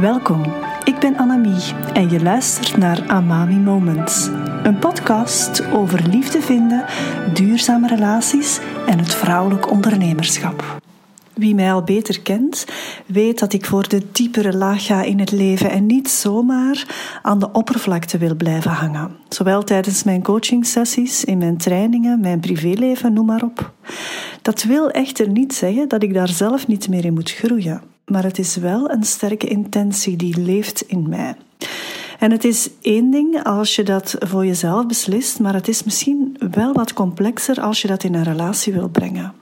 Welkom, ik ben Annemie en je luistert naar Amami Moments. Een podcast over liefde vinden, duurzame relaties en het vrouwelijk ondernemerschap. Wie mij al beter kent, weet dat ik voor de diepere laag ga in het leven en niet zomaar aan de oppervlakte wil blijven hangen. Zowel tijdens mijn coachingsessies, in mijn trainingen, mijn privéleven, noem maar op. Dat wil echter niet zeggen dat ik daar zelf niet meer in moet groeien maar het is wel een sterke intentie die leeft in mij. En het is één ding als je dat voor jezelf beslist, maar het is misschien wel wat complexer als je dat in een relatie wil brengen.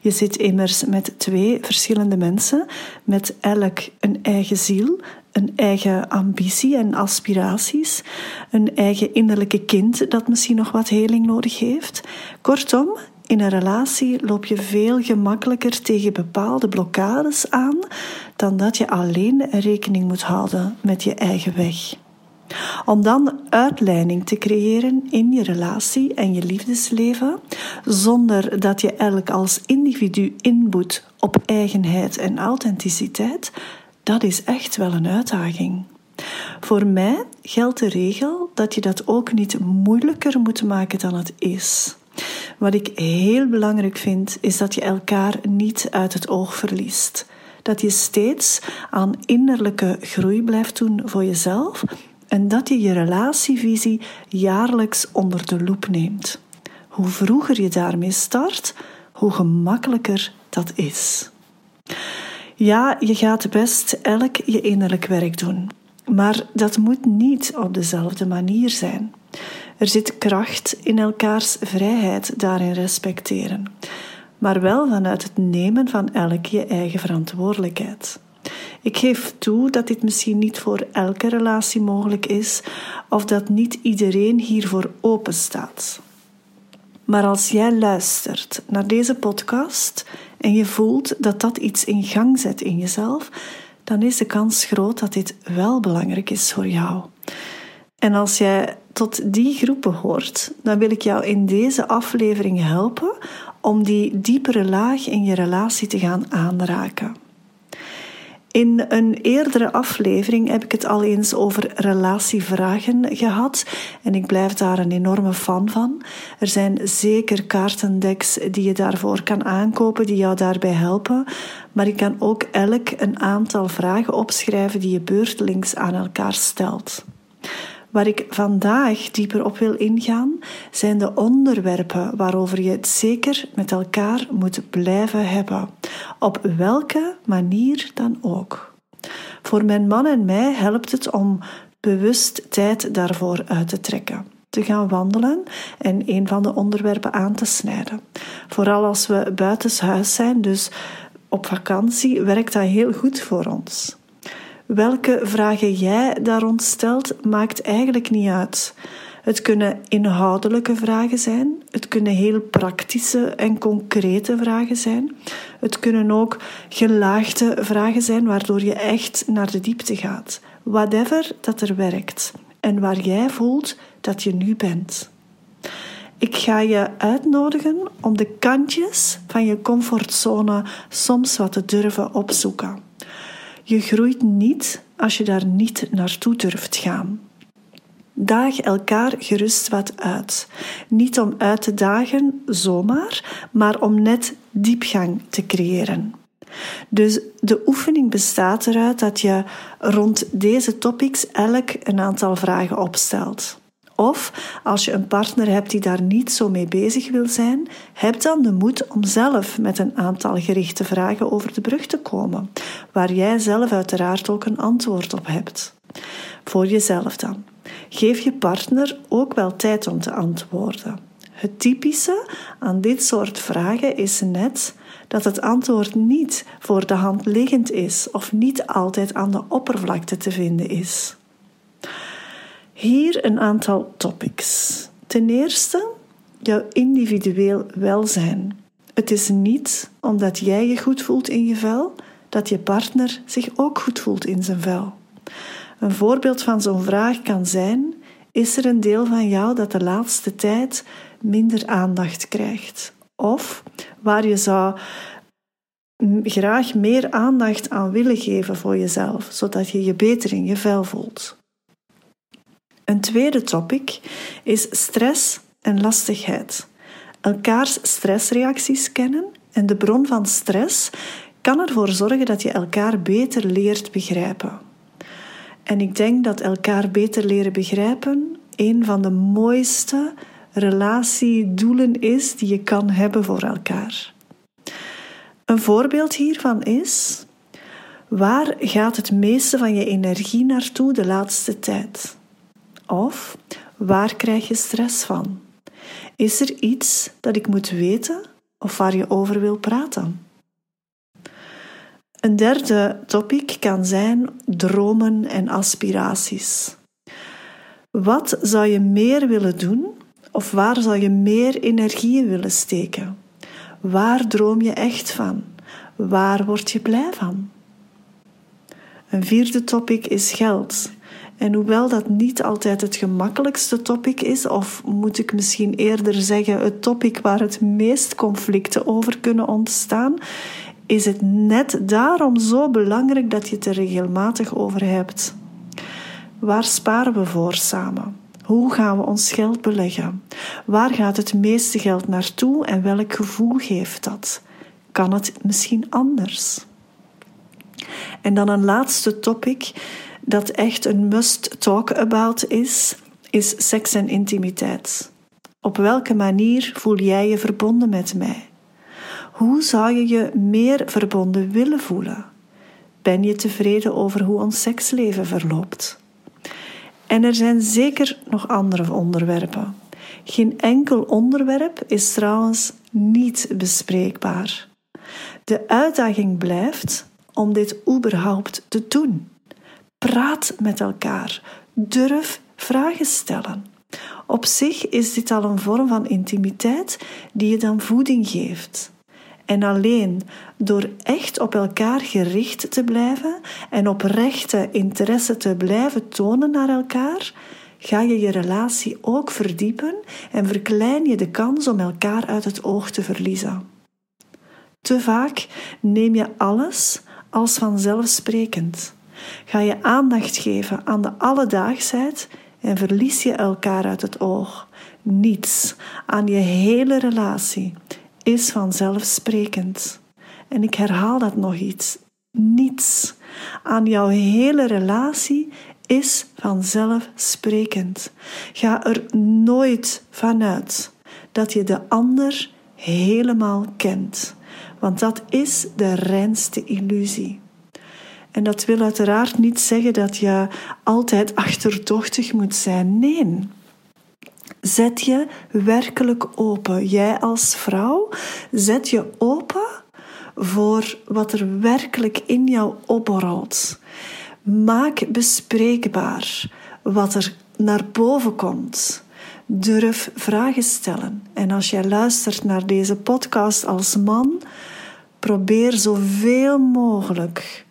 Je zit immers met twee verschillende mensen, met elk een eigen ziel, een eigen ambitie en aspiraties, een eigen innerlijke kind dat misschien nog wat heling nodig heeft. Kortom, in een relatie loop je veel gemakkelijker tegen bepaalde blokkades aan dan dat je alleen rekening moet houden met je eigen weg. Om dan uitleiding te creëren in je relatie en je liefdesleven, zonder dat je elk als individu inboet op eigenheid en authenticiteit, dat is echt wel een uitdaging. Voor mij geldt de regel dat je dat ook niet moeilijker moet maken dan het is. Wat ik heel belangrijk vind, is dat je elkaar niet uit het oog verliest. Dat je steeds aan innerlijke groei blijft doen voor jezelf en dat je je relatievisie jaarlijks onder de loep neemt. Hoe vroeger je daarmee start, hoe gemakkelijker dat is. Ja, je gaat best elk je innerlijk werk doen, maar dat moet niet op dezelfde manier zijn. Er zit kracht in elkaars vrijheid daarin respecteren, maar wel vanuit het nemen van elk je eigen verantwoordelijkheid. Ik geef toe dat dit misschien niet voor elke relatie mogelijk is of dat niet iedereen hiervoor open staat. Maar als jij luistert naar deze podcast en je voelt dat dat iets in gang zet in jezelf, dan is de kans groot dat dit wel belangrijk is voor jou. En als jij tot die groepen hoort, dan wil ik jou in deze aflevering helpen om die diepere laag in je relatie te gaan aanraken. In een eerdere aflevering heb ik het al eens over relatievragen gehad en ik blijf daar een enorme fan van. Er zijn zeker kaartendeks die je daarvoor kan aankopen, die jou daarbij helpen, maar ik kan ook elk een aantal vragen opschrijven die je beurtelings aan elkaar stelt. Waar ik vandaag dieper op wil ingaan, zijn de onderwerpen waarover je het zeker met elkaar moet blijven hebben, op welke manier dan ook. Voor mijn man en mij helpt het om bewust tijd daarvoor uit te trekken te gaan wandelen en een van de onderwerpen aan te snijden. Vooral als we buitenshuis zijn, dus op vakantie, werkt dat heel goed voor ons. Welke vragen jij daar stelt, maakt eigenlijk niet uit. Het kunnen inhoudelijke vragen zijn, het kunnen heel praktische en concrete vragen zijn. Het kunnen ook gelaagde vragen zijn waardoor je echt naar de diepte gaat. Whatever dat er werkt en waar jij voelt dat je nu bent. Ik ga je uitnodigen om de kantjes van je comfortzone soms wat te durven opzoeken. Je groeit niet als je daar niet naartoe durft gaan. Daag elkaar gerust wat uit. Niet om uit te dagen zomaar, maar om net diepgang te creëren. Dus de oefening bestaat eruit dat je rond deze topics elk een aantal vragen opstelt. Of als je een partner hebt die daar niet zo mee bezig wil zijn, heb dan de moed om zelf met een aantal gerichte vragen over de brug te komen, waar jij zelf uiteraard ook een antwoord op hebt. Voor jezelf dan. Geef je partner ook wel tijd om te antwoorden. Het typische aan dit soort vragen is net dat het antwoord niet voor de hand liggend is of niet altijd aan de oppervlakte te vinden is. Hier een aantal topics. Ten eerste, jouw individueel welzijn. Het is niet omdat jij je goed voelt in je vel, dat je partner zich ook goed voelt in zijn vel. Een voorbeeld van zo'n vraag kan zijn: is er een deel van jou dat de laatste tijd minder aandacht krijgt? Of waar je zou graag meer aandacht aan willen geven voor jezelf, zodat je je beter in je vel voelt. Een tweede topic is stress en lastigheid. Elkaars stressreacties kennen en de bron van stress kan ervoor zorgen dat je elkaar beter leert begrijpen. En ik denk dat elkaar beter leren begrijpen een van de mooiste relatiedoelen is die je kan hebben voor elkaar. Een voorbeeld hiervan is: waar gaat het meeste van je energie naartoe de laatste tijd? Of waar krijg je stress van? Is er iets dat ik moet weten of waar je over wil praten? Een derde topic kan zijn dromen en aspiraties. Wat zou je meer willen doen of waar zou je meer energie in willen steken? Waar droom je echt van? Waar word je blij van? Een vierde topic is geld. En hoewel dat niet altijd het gemakkelijkste topic is, of moet ik misschien eerder zeggen het topic waar het meest conflicten over kunnen ontstaan, is het net daarom zo belangrijk dat je het er regelmatig over hebt. Waar sparen we voor samen? Hoe gaan we ons geld beleggen? Waar gaat het meeste geld naartoe en welk gevoel geeft dat? Kan het misschien anders? En dan een laatste topic dat echt een must talk about is, is seks en intimiteit. Op welke manier voel jij je verbonden met mij? Hoe zou je je meer verbonden willen voelen? Ben je tevreden over hoe ons seksleven verloopt? En er zijn zeker nog andere onderwerpen. Geen enkel onderwerp is trouwens niet bespreekbaar. De uitdaging blijft om dit überhaupt te doen. Praat met elkaar. Durf vragen stellen. Op zich is dit al een vorm van intimiteit die je dan voeding geeft. En alleen door echt op elkaar gericht te blijven en oprechte interesse te blijven tonen naar elkaar, ga je je relatie ook verdiepen en verklein je de kans om elkaar uit het oog te verliezen. Te vaak neem je alles als vanzelfsprekend. Ga je aandacht geven aan de alledaagsheid en verlies je elkaar uit het oog. Niets aan je hele relatie is vanzelfsprekend. En ik herhaal dat nog iets. Niets aan jouw hele relatie is vanzelfsprekend. Ga er nooit vanuit dat je de ander helemaal kent, want dat is de reinste illusie. En dat wil uiteraard niet zeggen dat je altijd achterdochtig moet zijn. Nee. Zet je werkelijk open. Jij als vrouw, zet je open voor wat er werkelijk in jou opborrelt. Maak bespreekbaar wat er naar boven komt. Durf vragen stellen. En als jij luistert naar deze podcast als man, probeer zoveel mogelijk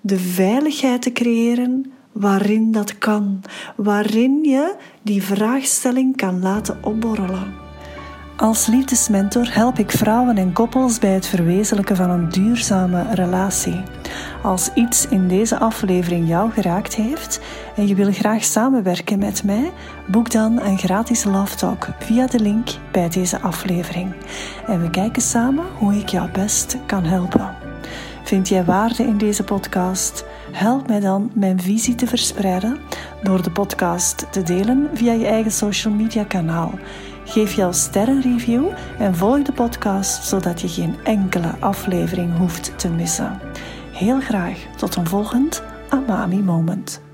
de veiligheid te creëren waarin dat kan, waarin je die vraagstelling kan laten opborrelen. Als liefdesmentor help ik vrouwen en koppels bij het verwezenlijken van een duurzame relatie. Als iets in deze aflevering jou geraakt heeft en je wil graag samenwerken met mij, boek dan een gratis love talk via de link bij deze aflevering. En we kijken samen hoe ik jou best kan helpen. Vind jij waarde in deze podcast? Help mij dan mijn visie te verspreiden door de podcast te delen via je eigen social media kanaal. Geef jouw sterrenreview en volg de podcast zodat je geen enkele aflevering hoeft te missen. Heel graag tot een volgend Amami Moment.